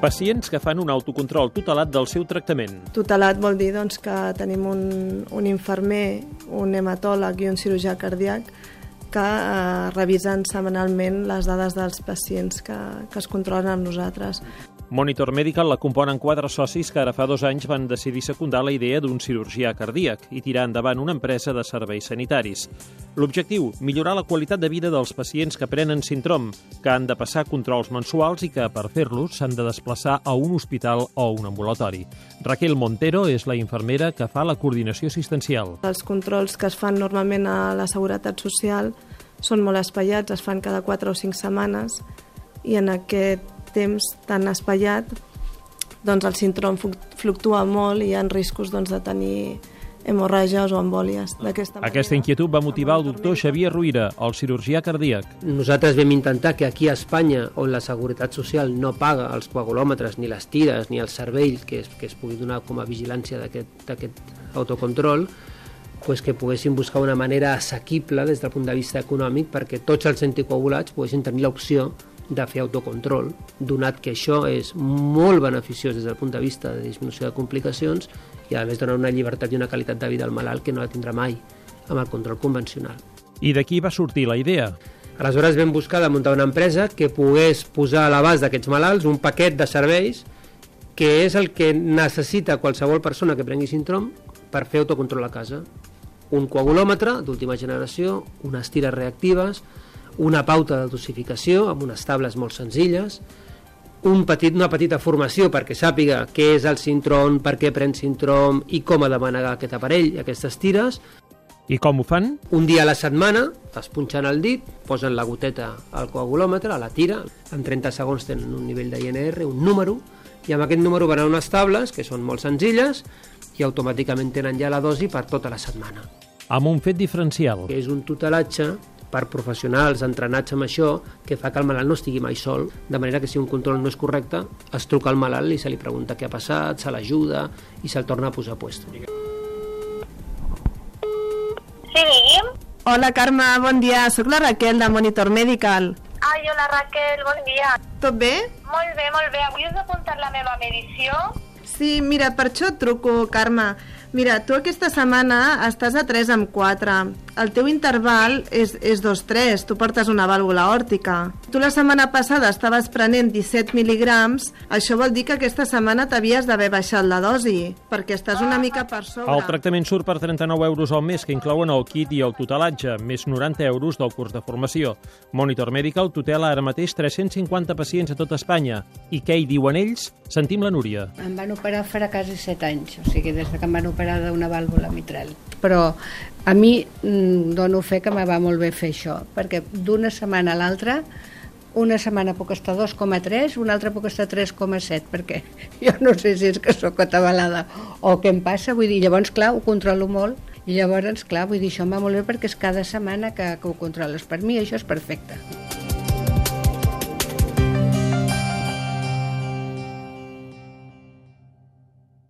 Pacients que fan un autocontrol tutelat del seu tractament. Tutelat vol dir doncs, que tenim un, un infermer, un hematòleg i un cirurgià cardíac que eh, revisen setmanalment les dades dels pacients que, que es controlen amb nosaltres. Monitor Medical la componen quatre socis que ara fa dos anys van decidir secundar la idea d'un cirurgià cardíac i tirar endavant una empresa de serveis sanitaris. L'objectiu, millorar la qualitat de vida dels pacients que prenen síndrom, que han de passar controls mensuals i que, per fer-los, s'han de desplaçar a un hospital o un ambulatori. Raquel Montero és la infermera que fa la coordinació assistencial. Els controls que es fan normalment a la Seguretat Social són molt espaiats, es fan cada 4 o 5 setmanes i en aquest temps tan espaiat doncs el síndrom fluctua molt i hi ha riscos doncs, de tenir hemorràgies o embòlies d'aquesta manera. Aquesta inquietud va motivar el doctor Xavier Ruïra, el cirurgià cardíac. Nosaltres vam intentar que aquí a Espanya, on la Seguretat Social no paga els coagulòmetres, ni les tires, ni el cervell que es, que es pugui donar com a vigilància d'aquest autocontrol, pues que poguessin buscar una manera assequible des del punt de vista econòmic perquè tots els anticoagulats poguessin tenir l'opció de fer autocontrol, donat que això és molt beneficiós des del punt de vista de disminució de complicacions i a més dona una llibertat i una qualitat de vida al malalt que no la tindrà mai amb el control convencional. I d'aquí va sortir la idea? Aleshores vam buscar de muntar una empresa que pogués posar a l'abast d'aquests malalts un paquet de serveis que és el que necessita qualsevol persona que prengui síndrom per fer autocontrol a casa. Un coagulòmetre d'última generació, unes tires reactives, una pauta de dosificació amb unes tables molt senzilles, un petit, una petita formació perquè sàpiga què és el sintrom, per què pren sintrom i com ha de manegar aquest aparell i aquestes tires. I com ho fan? Un dia a la setmana es punxen el dit, posen la goteta al coagulòmetre, a la tira, en 30 segons tenen un nivell de INR, un número, i amb aquest número van a unes tables que són molt senzilles i automàticament tenen ja la dosi per tota la setmana. Amb un fet diferencial. Que és un tutelatge per professionals entrenats amb això que fa que el malalt no estigui mai sol, de manera que si un control no és correcte, es truca al malalt i se li pregunta què ha passat, se l'ajuda i se'l torna a posar a puesto. Sí. Hola, Carme, bon dia. Soc la Raquel, de Monitor Medical. Ai, hola, Raquel, bon dia. Tot bé? Molt bé, molt bé. Avui has apuntat la meva medició? Sí, mira, per això et truco, Carme. Mira, tu aquesta setmana estàs a 3 amb 4 el teu interval és, és 2-3, tu portes una vàlvula òrtica. Tu la setmana passada estaves prenent 17 mil·ligrams, això vol dir que aquesta setmana t'havies d'haver baixat la dosi, perquè estàs una mica per sobre. El tractament surt per 39 euros al mes, que inclouen el kit i el tutelatge, més 90 euros del curs de formació. Monitor Medical tutela ara mateix 350 pacients a tot Espanya. I què hi diuen ells? Sentim la Núria. Em van operar farà quasi 7 anys, o sigui, des que em van operar d'una vàlvula mitral. Però a mi mm, dono fe que me va molt bé fer això, perquè d'una setmana a l'altra una setmana puc estar 2,3, una altra puc estar 3,7, perquè jo no sé si és que sóc atabalada o què em passa, vull dir, llavors, clar, ho controlo molt, i llavors, clar, vull dir, això em va molt bé perquè és cada setmana que, que ho controles. Per mi això és perfecte.